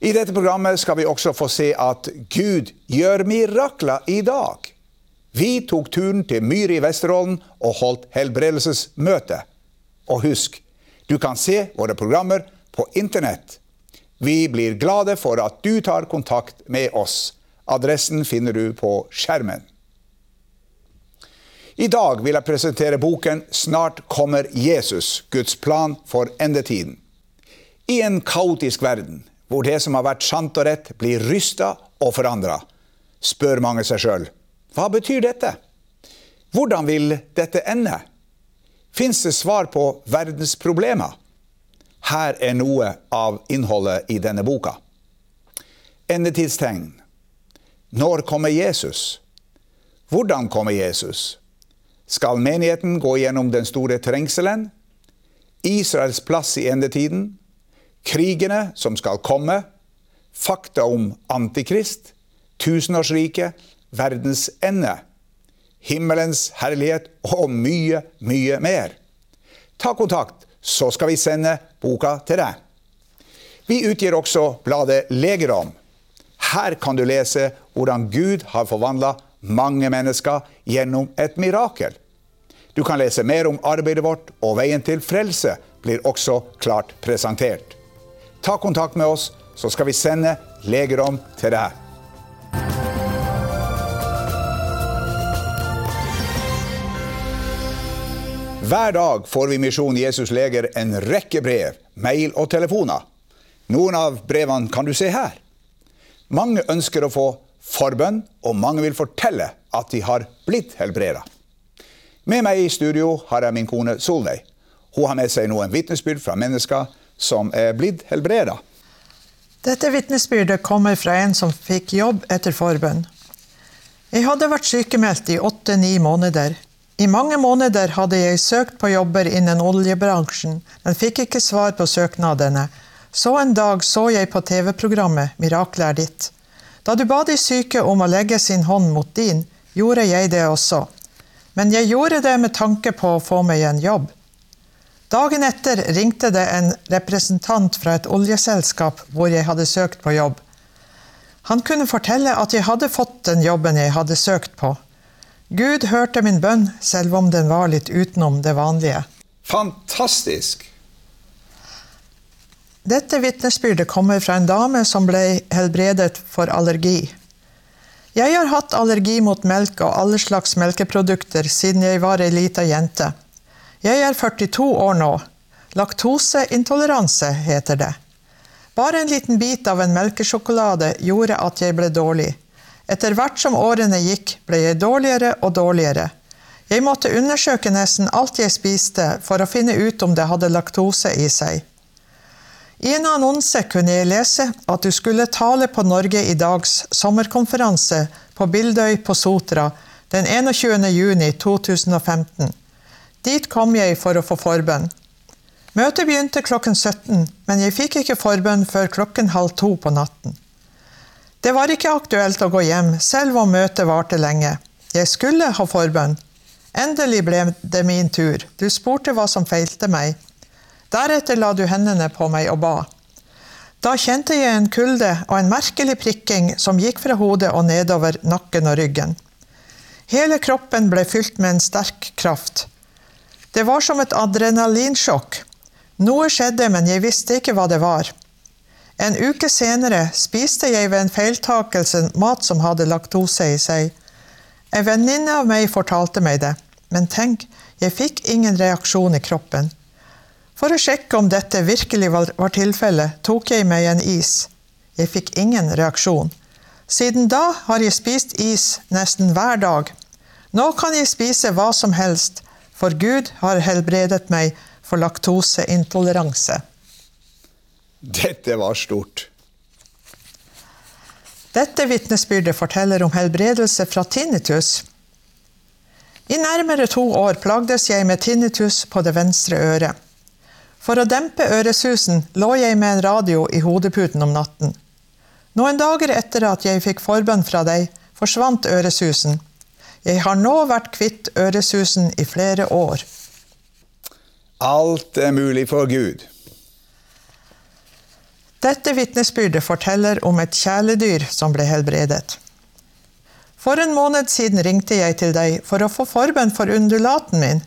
I dette programmet skal vi også få se at Gud gjør mirakler i dag. Vi tok turen til Myr i Vesterålen og holdt helbredelsesmøte. Og husk, du kan se våre programmer på Internett. Vi blir glade for at du tar kontakt med oss. Adressen finner du på skjermen. I dag vil jeg presentere boken 'Snart kommer Jesus Guds plan for endetiden'. I en kaotisk verden hvor det som har vært sant og rett, blir rysta og forandra, spør mange seg sjøl hva betyr dette? Hvordan vil dette ende? Fins det svar på verdens problemer? Her er noe av innholdet i denne boka. Endetidstegn. Når kommer Jesus? Hvordan kommer Jesus? Skal menigheten gå gjennom den store trengselen? Israels plass i endetiden? Krigene som skal komme, fakta om Antikrist, tusenårsriket, verdens ende, himmelens herlighet og mye, mye mer. Ta kontakt, så skal vi sende boka til deg. Vi utgir også bladet Legerom. Her kan du lese hvordan Gud har forvandla mange mennesker gjennom et mirakel. Du kan lese mer om arbeidet vårt, og veien til frelse blir også klart presentert. Ta kontakt med oss, så skal vi sende legerom til deg. Hver dag får vi Misjon Jesus Leger en rekke brev, mail og telefoner. Noen av brevene kan du se her. Mange ønsker å få forbønn, og mange vil fortelle at de har blitt helbreda. Med meg i studio har jeg min kone Solveig. Hun har med seg noen vitnesbyrd fra mennesker som er blitt helbreda. Dette vitnesbyrdet kommer fra en som fikk jobb etter forbønn. Jeg hadde vært sykemeldt i åtte-ni måneder. I mange måneder hadde jeg søkt på jobber innen oljebransjen, men fikk ikke svar på søknadene. Så en dag så jeg på TV-programmet 'Miraklet er ditt'. Da du ba de syke om å legge sin hånd mot din, gjorde jeg det også. Men jeg gjorde det med tanke på å få meg en jobb. Dagen etter ringte det en representant fra et oljeselskap hvor jeg hadde søkt på jobb. Han kunne fortelle at jeg hadde fått den jobben jeg hadde søkt på. Gud hørte min bønn, selv om den var litt utenom det vanlige. Fantastisk! Dette vitnesbyrdet kommer fra en dame som ble helbredet for allergi. Jeg har hatt allergi mot melk og alle slags melkeprodukter siden jeg var ei lita jente. Jeg er 42 år nå. Laktoseintoleranse heter det. Bare en liten bit av en melkesjokolade gjorde at jeg ble dårlig. Etter hvert som årene gikk, ble jeg dårligere og dårligere. Jeg måtte undersøke nesten alt jeg spiste for å finne ut om det hadde laktose i seg. I en annonse kunne jeg lese at du skulle tale på Norge i dags sommerkonferanse på Bildøy på Sotra den 21. juni 2015. Dit kom jeg for å få forbønn. Møtet begynte klokken 17, men jeg fikk ikke forbønn før klokken halv to på natten. Det var ikke aktuelt å gå hjem, selv om møtet varte lenge. Jeg skulle ha forbønn. Endelig ble det min tur. Du spurte hva som feilte meg. Deretter la du hendene på meg og ba. Da kjente jeg en kulde og en merkelig prikking som gikk fra hodet og nedover nakken og ryggen. Hele kroppen ble fylt med en sterk kraft. Det var som et adrenalinsjokk. Noe skjedde, men jeg visste ikke hva det var. En uke senere spiste jeg ved en feiltakelse mat som hadde laktose i seg. En venninne av meg fortalte meg det, men tenk, jeg fikk ingen reaksjon i kroppen. For å sjekke om dette virkelig var, tilfellet, tok jeg meg en is. Jeg fikk ingen reaksjon. Siden da har jeg spist is nesten hver dag. Nå kan jeg spise hva som helst, for Gud har helbredet meg for laktoseintoleranse. Dette var stort. Dette vitnesbyrdet forteller om helbredelse fra tinnitus. I nærmere to år plagdes jeg med tinnitus på det venstre øret. For å dempe øresusen lå jeg med en radio i hodeputen om natten. Noen dager etter at jeg fikk forbønn fra deg, forsvant øresusen. Jeg har nå vært kvitt øresusen i flere år. Alt er mulig for Gud. Dette vitnesbyrdet forteller om et kjæledyr som ble helbredet. For en måned siden ringte jeg til deg for å få forbønn for undulaten min.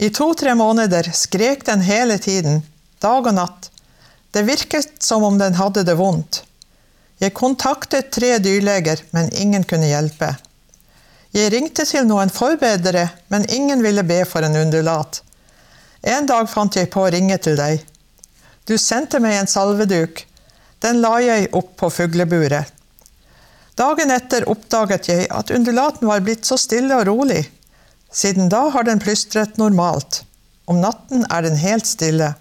I to-tre måneder skrek den hele tiden, dag og natt. Det virket som om den hadde det vondt. Jeg kontaktet tre dyrleger, men ingen kunne hjelpe. Jeg ringte til noen forbedere, men ingen ville be for en undulat. En dag fant jeg på å ringe til deg. Du sendte meg en salveduk. Den la jeg opp på fugleburet. Dagen etter oppdaget jeg at undulaten var blitt så stille og rolig. Siden da har den plystret normalt. Om natten er den helt stille.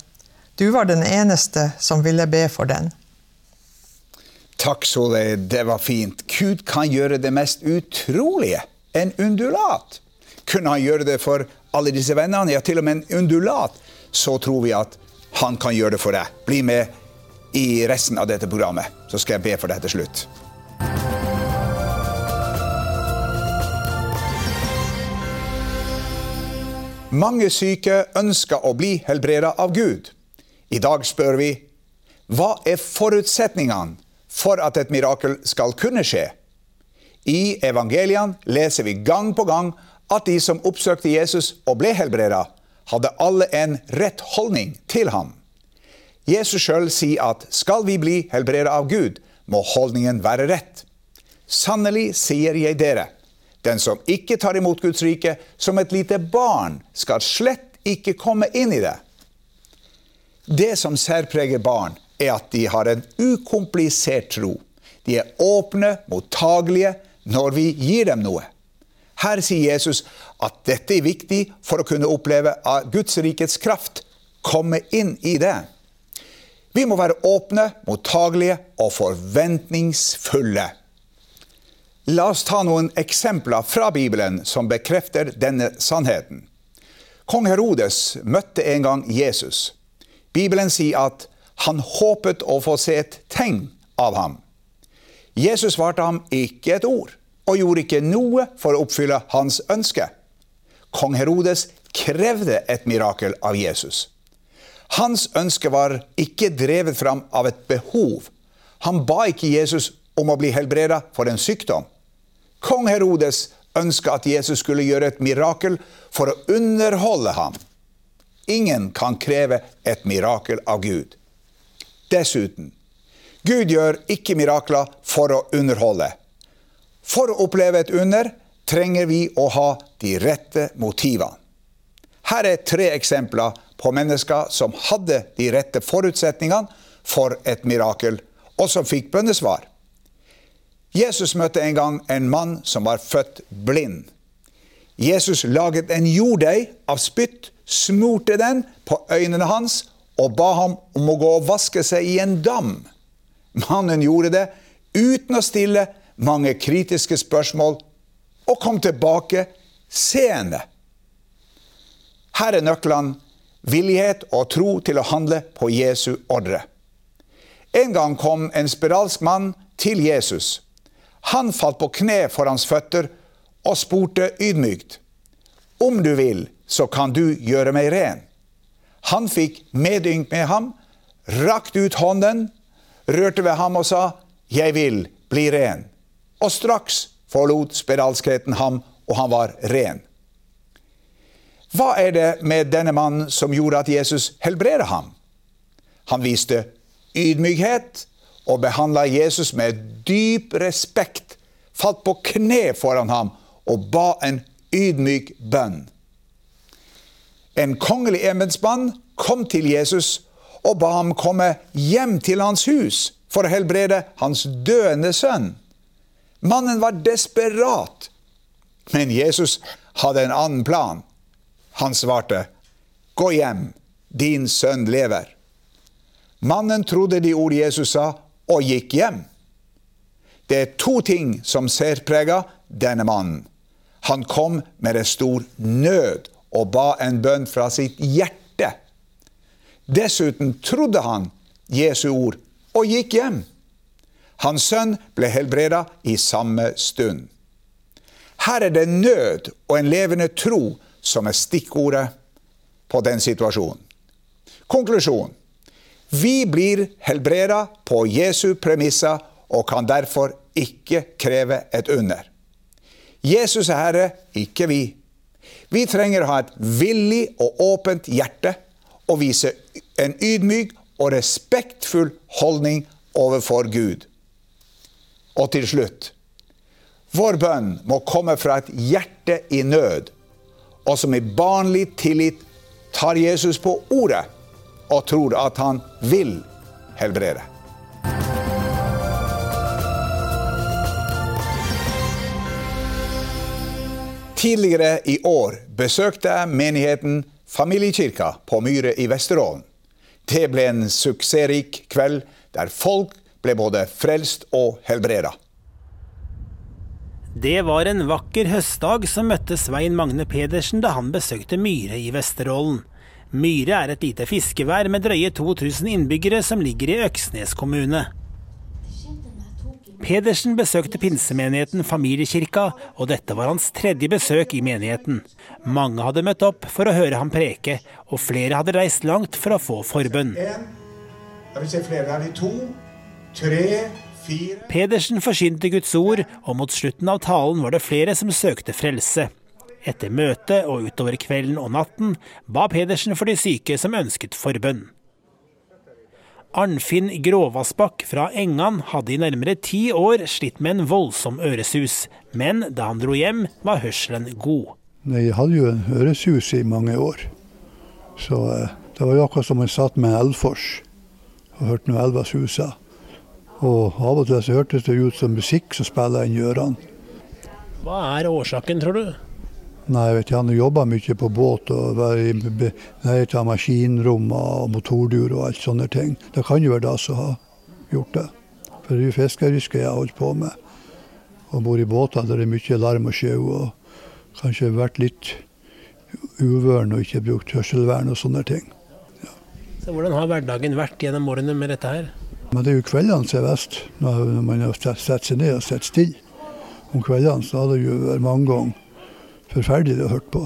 Du var den eneste som ville be for den. Takk, Solveig. Det var fint. Gud kan gjøre det mest utrolige. En undulat. Kunne han gjøre det for alle disse vennene? Ja, til og med en undulat. Så tror vi at han kan gjøre det for deg. Bli med i resten av dette programmet, så skal jeg be for deg til slutt. Mange syke ønsker å bli helbredet av Gud. I dag spør vi hva er forutsetningene for at et mirakel skal kunne skje? I evangeliene leser vi gang på gang at de som oppsøkte Jesus og ble helbreda, hadde alle en rett holdning til ham. Jesus sjøl sier at skal vi bli helbreda av Gud, må holdningen være rett. Sannelig sier jeg dere, den som ikke tar imot Guds rike som et lite barn, skal slett ikke komme inn i det. Det som særpreger barn, er at de har en ukomplisert tro. De er åpne, mottagelige når vi gir dem noe. Her sier Jesus at dette er viktig for å kunne oppleve at Guds rikets kraft komme inn i det. Vi må være åpne, mottagelige og forventningsfulle. La oss ta noen eksempler fra Bibelen som bekrefter denne sannheten. Kong Herodes møtte en gang Jesus. Bibelen sier at han håpet å få se et tegn av ham. Jesus svarte ham ikke et ord, og gjorde ikke noe for å oppfylle hans ønske. Kong Herodes krevde et mirakel av Jesus. Hans ønske var ikke drevet fram av et behov. Han ba ikke Jesus om å bli helbreda for en sykdom. Kong Herodes ønska at Jesus skulle gjøre et mirakel for å underholde ham. Ingen kan kreve et mirakel av Gud. Dessuten, Gud gjør ikke mirakler for å underholde. For å oppleve et under trenger vi å ha de rette motivene. Her er tre eksempler på mennesker som hadde de rette forutsetningene for et mirakel, og som fikk bønnesvar. Jesus møtte en gang en mann som var født blind. Jesus laget en jorddeig av spytt, smurte den på øynene hans og ba ham om å gå og vaske seg i en dam. Mannen gjorde det uten å stille mange kritiske spørsmål, og kom tilbake seende. Her er nøklene villighet og tro til å handle på Jesu ordre. En gang kom en spedalsk mann til Jesus. Han falt på kne for hans føtter og spurte ydmykt. Om du vil, så kan du gjøre meg ren. Han fikk medynk med ham, rakte ut hånden, rørte ved ham og sa, Jeg vil bli ren. Og straks forlot spedalskheten ham, og han var ren. Hva er det med denne mannen som gjorde at Jesus helbredet ham? Han viste ydmykhet og behandla Jesus med dyp respekt, falt på kne foran ham og ba en ydmyk bønn. En kongelig embetsmann kom til Jesus og ba ham komme hjem til hans hus for å helbrede hans døende sønn. Mannen var desperat, men Jesus hadde en annen plan. Han svarte, Gå hjem, din sønn lever. Mannen trodde de ord Jesus sa, og gikk hjem. Det er to ting som særprega denne mannen. Han kom med en stor nød og ba en bønn fra sitt hjerte. Dessuten trodde han Jesu ord og gikk hjem. Hans sønn ble helbreda i samme stund. Her er det nød og en levende tro som er stikkordet på den situasjonen. Konklusjon. Vi blir helbreda på Jesu premisser og kan derfor ikke kreve et under. Jesus er Herre, ikke vi. Vi trenger å ha et villig og åpent hjerte og vise en ydmyk og respektfull holdning overfor Gud. Og til slutt vår bønn må komme fra et hjerte i nød, og som i barnlig tillit tar Jesus på ordet og tror at han vil helbrede. Tidligere i år besøkte jeg menigheten Familiekirka på Myre i Vesterålen. Det ble en suksessrik kveld der folk ble både frelst og helbreda. Det var en vakker høstdag som møtte Svein Magne Pedersen da han besøkte Myre i Vesterålen. Myre er et lite fiskevær med drøye 2000 innbyggere som ligger i Øksnes kommune. Pedersen besøkte pinsemenigheten Familiekirka, og dette var hans tredje besøk i menigheten. Mange hadde møtt opp for å høre ham preke, og flere hadde reist langt for å få forbønn. Pedersen forsynte Guds ord, og mot slutten av talen var det flere som søkte frelse. Etter møtet og utover kvelden og natten ba Pedersen for de syke som ønsket forbønn. Arnfinn Gråvassbakk fra Engan hadde i nærmere ti år slitt med en voldsom øresus, men da han dro hjem, var hørselen god. Jeg hadde jo en øresus i mange år. Så eh, det var jo akkurat som jeg satt med en elvfors og hørte noe elva susa. Og av og til så hørtes det ut som musikk som spiller inn i ørene. Hva er årsaken, tror du? Nei, jeg vet ikke, Han jobba mye på båt og var i nærheten av maskinrom og motordur og alt sånne ting. Det kan jo være det som har gjort det. For det er jo fiskeryrket jeg har holdt på med. Og bor i båter der det er mye larm og sjau. Og kanskje vært litt uvøren og ikke brukt hørselvern og sånne ting. Ja. Så Hvordan har hverdagen vært gjennom årene med dette her? Men Det er jo kveldene som er best, når man har satt seg ned og sett stille. Om kveldene så har det jo vært mange ganger forferdelig å høre på.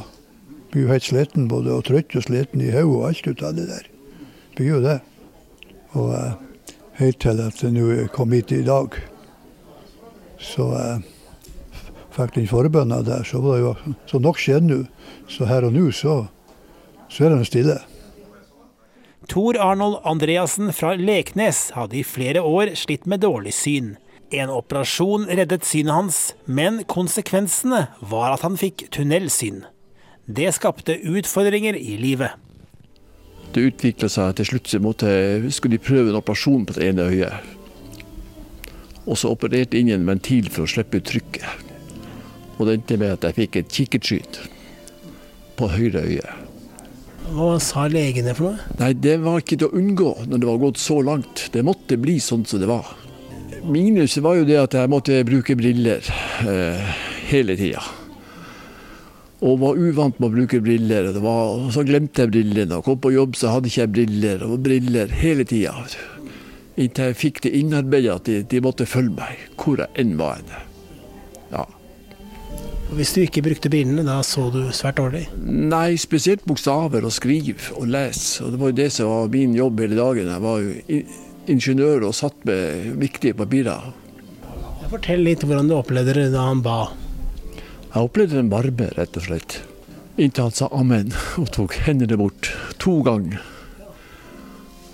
Blir jo helt sliten både og trøtt og sliten i hodet og alt ut av det der. Blir jo det. Og uh, helt til at jeg nå kom hit i dag, så uh, fikk den forbønna der, så var det jo så nok skjedde nå. Så her og nå så, så er det stille. Tor Arnold Andreassen fra Leknes hadde i flere år slitt med dårlig syn. En operasjon reddet synet hans, men konsekvensene var at han fikk tunnelsyn. Det skapte utfordringer i livet. Det utvikla seg til slutt, måtte, skulle de prøve en operasjon på det ene øyet. Og så opererte inn en ventil for å slippe ut trykket. Og det endte med at jeg fikk et kikkertsyn på høyre øye. Hva sa legene for noe? Nei, Det var ikke til å unngå når det var gått så langt. Det måtte bli sånn som det var. Minuset var jo det at jeg måtte bruke briller eh, hele tida. Og var uvant med å bruke briller. og så glemte jeg brillene. Og kom på jobb så hadde ikke jeg briller. Og briller hele tida. Inntil jeg fikk det innarbeida at de, de, måtte følge meg hvor jeg enn var. Ja. Hvis du ikke brukte brillene, da så du svært dårlig? Nei, spesielt bokstaver og skriv og les. Og det var jo det som var min jobb hele dagen. Jeg var jo ingeniør og satt med viktige papirer. Fortell litt hvordan du opplevde det da han ba. Jeg opplevde en varme, rett og slett. Inntil han sa amen og tok hendene bort to ganger.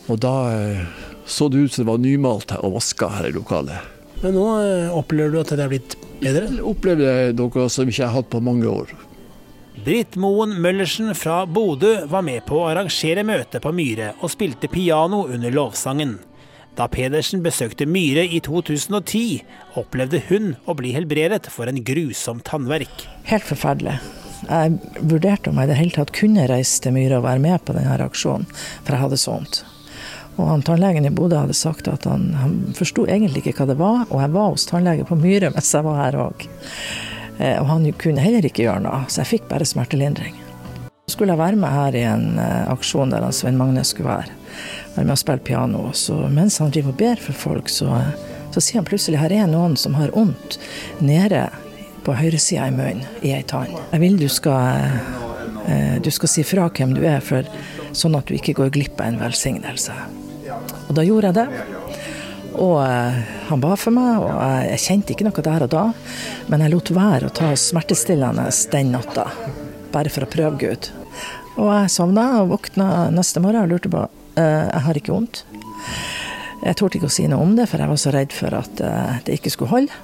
Og da eh, så det ut som det var nymalt og vaska her i lokalet. Men nå eh, opplever du at det er blitt bedre? Jeg opplevde noe som ikke jeg har hatt på mange år. Britt Moen Møllersen fra Bodø var med på å arrangere møte på Myre og spilte piano under lovsangen. Da Pedersen besøkte Myre i 2010, opplevde hun å bli helbredet for en grusom tannverk. Helt forferdelig. Jeg vurderte om jeg i det hele tatt kunne reise til Myre og være med på denne aksjonen, for jeg hadde så vondt. Og han Tannlegen i Bodø hadde sagt at han, han forsto egentlig ikke hva det var, og jeg var hos tannlege på Myre mens jeg var her òg. Eh, og han kunne heller ikke gjøre noe, så jeg fikk bare smertelindring. Så skulle jeg være med her i en eh, aksjon der Svein Magne skulle være være med og spille piano. Så mens han driver og ber for folk, så, så sier han plutselig her er noen som har vondt nede på høyresida i munnen, i ei tann. Jeg vil du skal, eh, du skal si fra hvem du er, for, sånn at du ikke går glipp av en velsignelse. Og da gjorde jeg det. Og eh, han ba for meg, og jeg kjente ikke noe der og da, men jeg lot være å ta smertestillende den natta. Bare for å prøve Gud. Og jeg sovna og våkna neste morgen og lurte på Eh, jeg har ikke vondt. Jeg torde ikke å si noe om det, for jeg var så redd for at eh, det ikke skulle holde.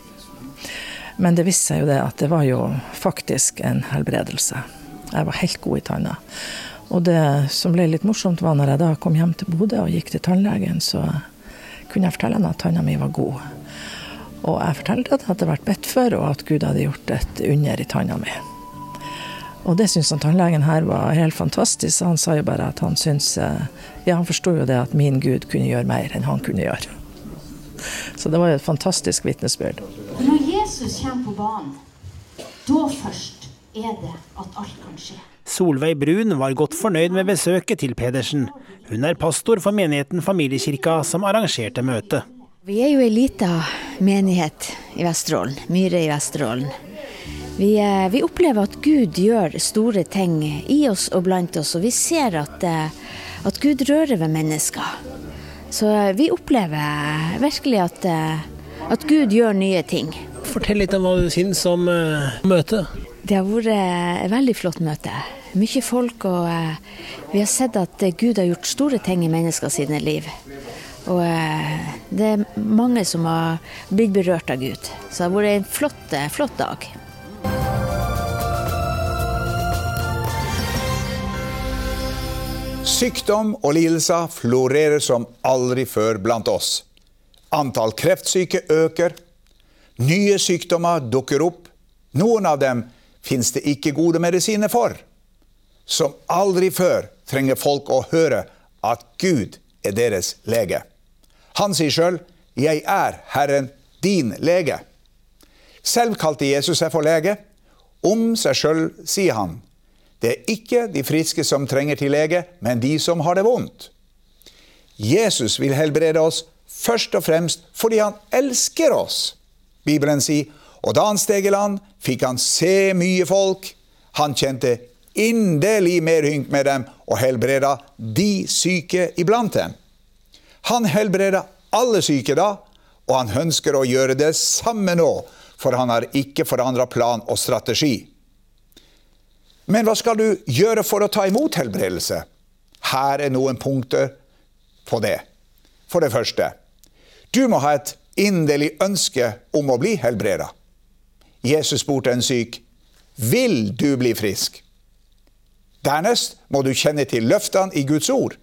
Men det viste seg jo det at det var jo faktisk en helbredelse. Jeg var helt god i tanna. Og det som ble litt morsomt, var når jeg da kom hjem til Bodø og gikk til tannlegen, så kunne jeg fortelle henne at tanna mi var god. Og jeg fortalte at det hadde vært bedt for, og at Gud hadde gjort et under i tanna mi. Og det syns tannlegen her var helt fantastisk. Han sa jo bare at han syns eh, Ja, han forsto jo det at min Gud kunne gjøre mer enn han kunne gjøre. Så det var jo et fantastisk vitnesbyrd. Når Jesus kommer på banen, da først er det at alt kan skje. Solveig Brun var godt fornøyd med besøket til Pedersen. Hun er pastor for menigheten Familiekirka som arrangerte møtet. Vi er jo ei lita menighet i Vesterålen, Myre i Vesterålen. Vi, eh, vi, opplever at Gud gjør store ting i oss og blant oss, og vi ser at, eh, at Gud rører ved mennesker. Så eh, vi opplever virkelig at, at Gud gjør nye ting. Fortell litt om hva du syns om møtet. Det har vært et veldig flott møte. Mye folk, og eh, vi har sett at Gud har gjort store ting i mennesker sine liv. Og eh, det er mange som har blitt berørt av Gud. Så det har vært en flott, flott dag. Sykdom og lidelser florerer som aldri før blant oss. Antall kreftsyke øker. Nye sykdommer dukker opp. Noen av dem fins det ikke gode medisiner for. Som aldri før trenger folk å høre at Gud er deres lege. Han sier sjøl 'Jeg er Herren, din lege'. Selv kalte Jesus seg for lege. Om seg sjøl sier han det er ikke de friske som trenger til lege, men de som har det vondt. Jesus vil helbrede oss først og fremst fordi han elsker oss. Bibelen sier, og da han steg i land, fikk han se mye folk. Han kjente inderlig medynk med dem og helbreda de syke iblant dem. Han helbreda alle syke da, og han ønsker å gjøre det samme nå, for han har ikke forandra plan og strategi. Men hva skal du gjøre for å ta imot helbredelse? Her er noen punkter på det. For det første, du må ha et inderlig ønske om å bli helbreda. Jesus spurte en syk, 'Vil du bli frisk?' Dernest må du kjenne til løftene i Guds ord.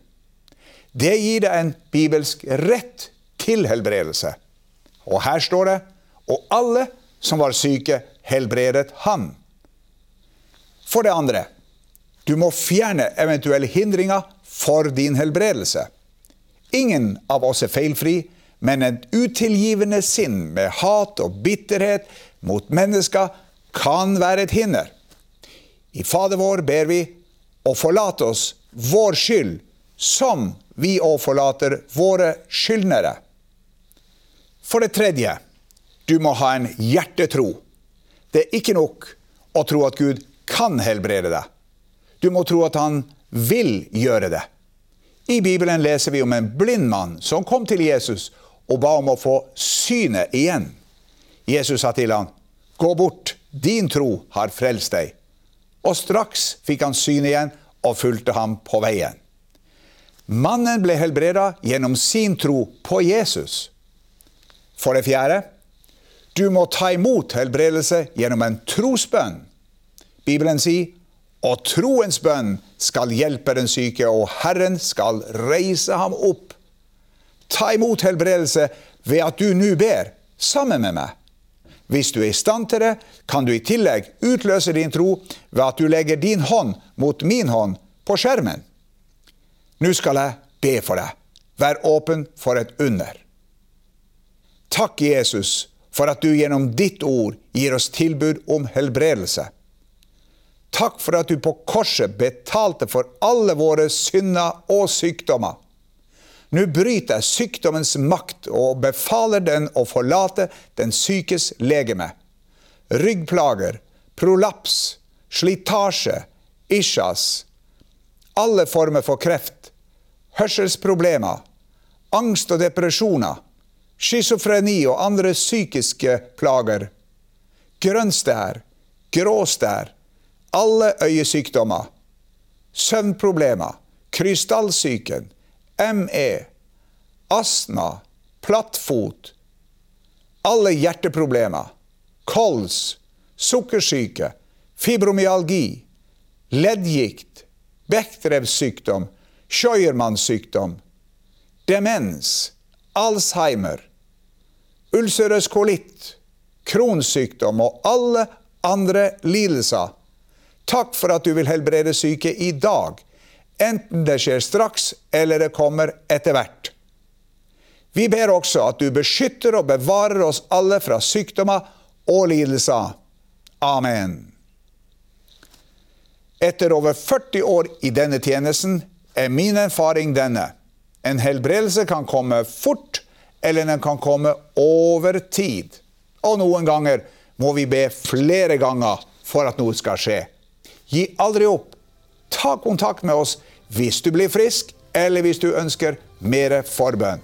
Det gir deg en bibelsk rett til helbredelse. Og her står det, 'Og alle som var syke, helbredet Han'. For det andre, du må fjerne eventuelle hindringer for din helbredelse. Ingen av oss er feilfri, men et utilgivende sinn med hat og bitterhet mot mennesker kan være et hinder. I Fader vår ber vi å forlate oss vår skyld, som vi òg forlater våre skyldnere. For det tredje, du må ha en hjertetro. Det er ikke nok å tro at Gud kan helbrede deg. Du må tro at han vil gjøre det. I Bibelen leser vi om en blind mann som kom til Jesus og ba om å få synet igjen. Jesus sa til ham, 'Gå bort, din tro har frelst deg.' Og straks fikk han syn igjen og fulgte ham på veien. Mannen ble helbreda gjennom sin tro på Jesus. For det fjerde, Du må ta imot helbredelse gjennom en trosbønn. Bibelen sier og troens bønn skal hjelpe den syke, og Herren skal reise ham opp. Ta imot helbredelse ved at du nå ber sammen med meg. Hvis du er i stand til det, kan du i tillegg utløse din tro ved at du legger din hånd mot min hånd på skjermen. Nå skal jeg be for deg. Vær åpen for et under. Takk, Jesus, for at du gjennom ditt ord gir oss tilbud om helbredelse. Takk for at du på korset betalte for alle våre synder og sykdommer. Nå bryter jeg sykdommens makt og befaler den å forlate den sykes legeme. Ryggplager, prolaps, slitasje, isjas, alle former for kreft, hørselsproblemer, angst og depresjoner, schizofreni og andre psykiske plager, grønnstær, gråstær, alle øyesykdommer, søvnproblemer, krystallsyken, ME, astma, plattfot, alle hjerteproblemer, kols, sukkersyke, fibromyalgi, leddgikt, Bechdrevs-sykdom, Scheuermanns sykdom, demens, Alzheimer, ulcerøs kolitt, Crohns sykdom og alle andre lidelser. Takk for at du vil helbrede syke i dag, enten det skjer straks eller det kommer etter hvert. Vi ber også at du beskytter og bevarer oss alle fra sykdommer og lidelser. Amen. Etter over 40 år i denne tjenesten er min erfaring denne. En helbredelse kan komme fort, eller den kan komme over tid. Og noen ganger må vi be flere ganger for at noe skal skje. Gi aldri opp. Ta kontakt med oss hvis du blir frisk, eller hvis du ønsker mer forbønn.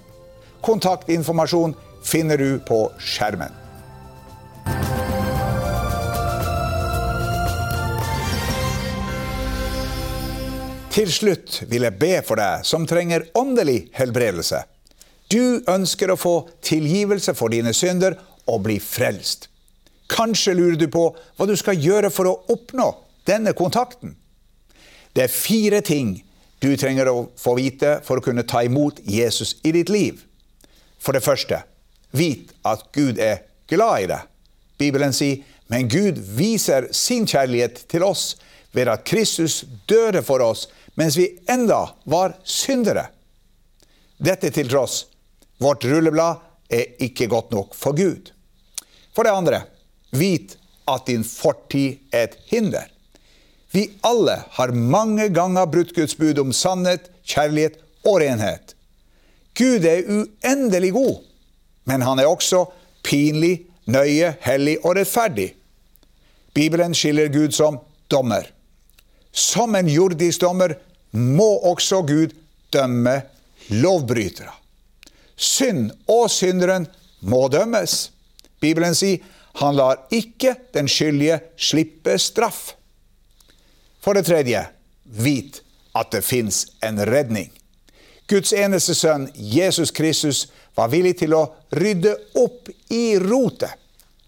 Kontaktinformasjon finner du på skjermen. Til slutt vil jeg be for deg som trenger åndelig helbredelse. Du ønsker å få tilgivelse for dine synder og bli frelst. Kanskje lurer du på hva du skal gjøre for å oppnå denne kontakten. Det er fire ting du trenger å få vite for å kunne ta imot Jesus i ditt liv. For det første, vit at Gud er glad i deg. Bibelen sier, men Gud viser sin kjærlighet til oss ved at Kristus døde for oss mens vi enda var syndere. Dette til tross, vårt rulleblad er ikke godt nok for Gud. For det andre, vit at din fortid er et hinder. Vi alle har mange ganger brutt Guds bud om sannhet, kjærlighet og renhet. Gud er uendelig god, men han er også pinlig, nøye, hellig og rettferdig. Bibelen skiller Gud som dommer. Som en jordisk dommer må også Gud dømme lovbrytere. Synd og synderen må dømmes. Bibelen sier han lar ikke den skyldige slippe straff. For det tredje, vit at det fins en redning. Guds eneste sønn, Jesus Kristus, var villig til å rydde opp i rotet.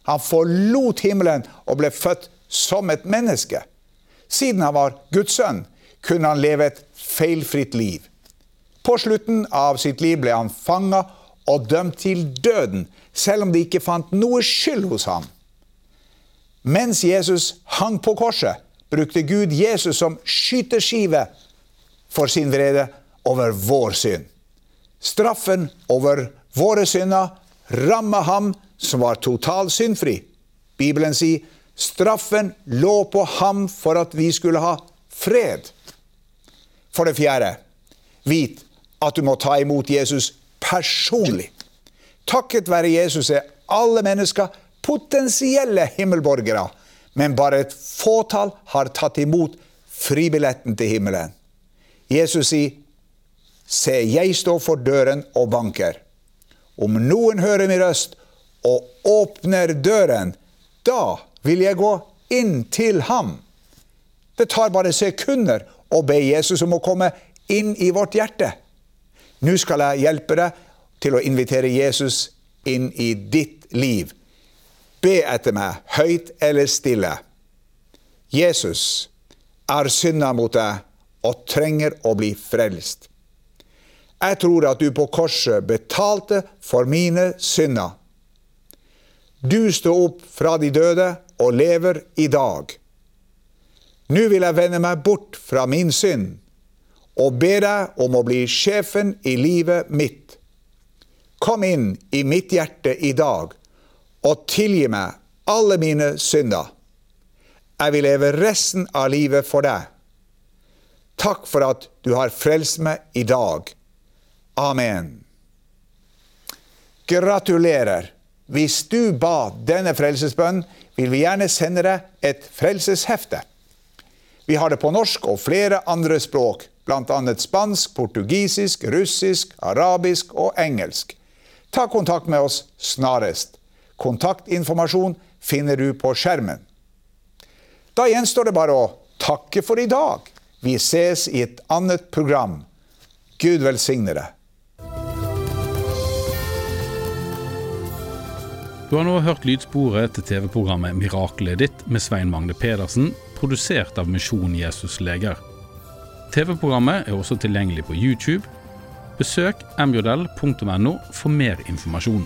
Han forlot himmelen og ble født som et menneske. Siden han var Guds sønn, kunne han leve et feilfritt liv. På slutten av sitt liv ble han fanga og dømt til døden, selv om de ikke fant noe skyld hos ham. Mens Jesus hang på korset, brukte Gud Jesus som skyteskive for sin vrede over vår synd. Straffen over våre synder ramma ham som var totalt syndfri. Bibelen sier straffen lå på ham for at vi skulle ha fred. For det fjerde, vit at du må ta imot Jesus personlig. Takket være Jesus er alle mennesker potensielle himmelborgere, men bare et fåtall har tatt imot fribilletten til himmelen. Jesus sier, Se, jeg står for døren og banker. Om noen hører min røst og åpner døren, da vil jeg gå inn til ham. Det tar bare sekunder å be Jesus om å komme inn i vårt hjerte. Nå skal jeg hjelpe deg til å invitere Jesus inn i ditt liv. Be etter meg, høyt eller stille. Jesus er synda mot deg og trenger å bli frelst. Jeg tror at du på korset betalte for mine synder. Du står opp fra de døde og lever i dag. Nå vil jeg vende meg bort fra min synd og be deg om å bli sjefen i livet mitt. Kom inn i mitt hjerte i dag og tilgi meg alle mine synder. Jeg vil leve resten av livet for deg. Takk for at du har frelst meg i dag. Amen. Gratulerer. Hvis du ba denne frelsesbønnen, vil vi gjerne sende deg et frelseshefte. Vi har det på norsk og flere andre språk, bl.a. spansk, portugisisk, russisk, arabisk og engelsk. Ta kontakt med oss snarest. Kontaktinformasjon finner du på skjermen. Da gjenstår det bare å takke for i dag. Vi ses i et annet program. Gud velsigne deg. Du har nå hørt lydsporet til TV-programmet 'Miraklet ditt' med Svein Magne Pedersen, produsert av Misjon Jesus Leger. TV-programmet er også tilgjengelig på YouTube. Besøk mjodell.no for mer informasjon.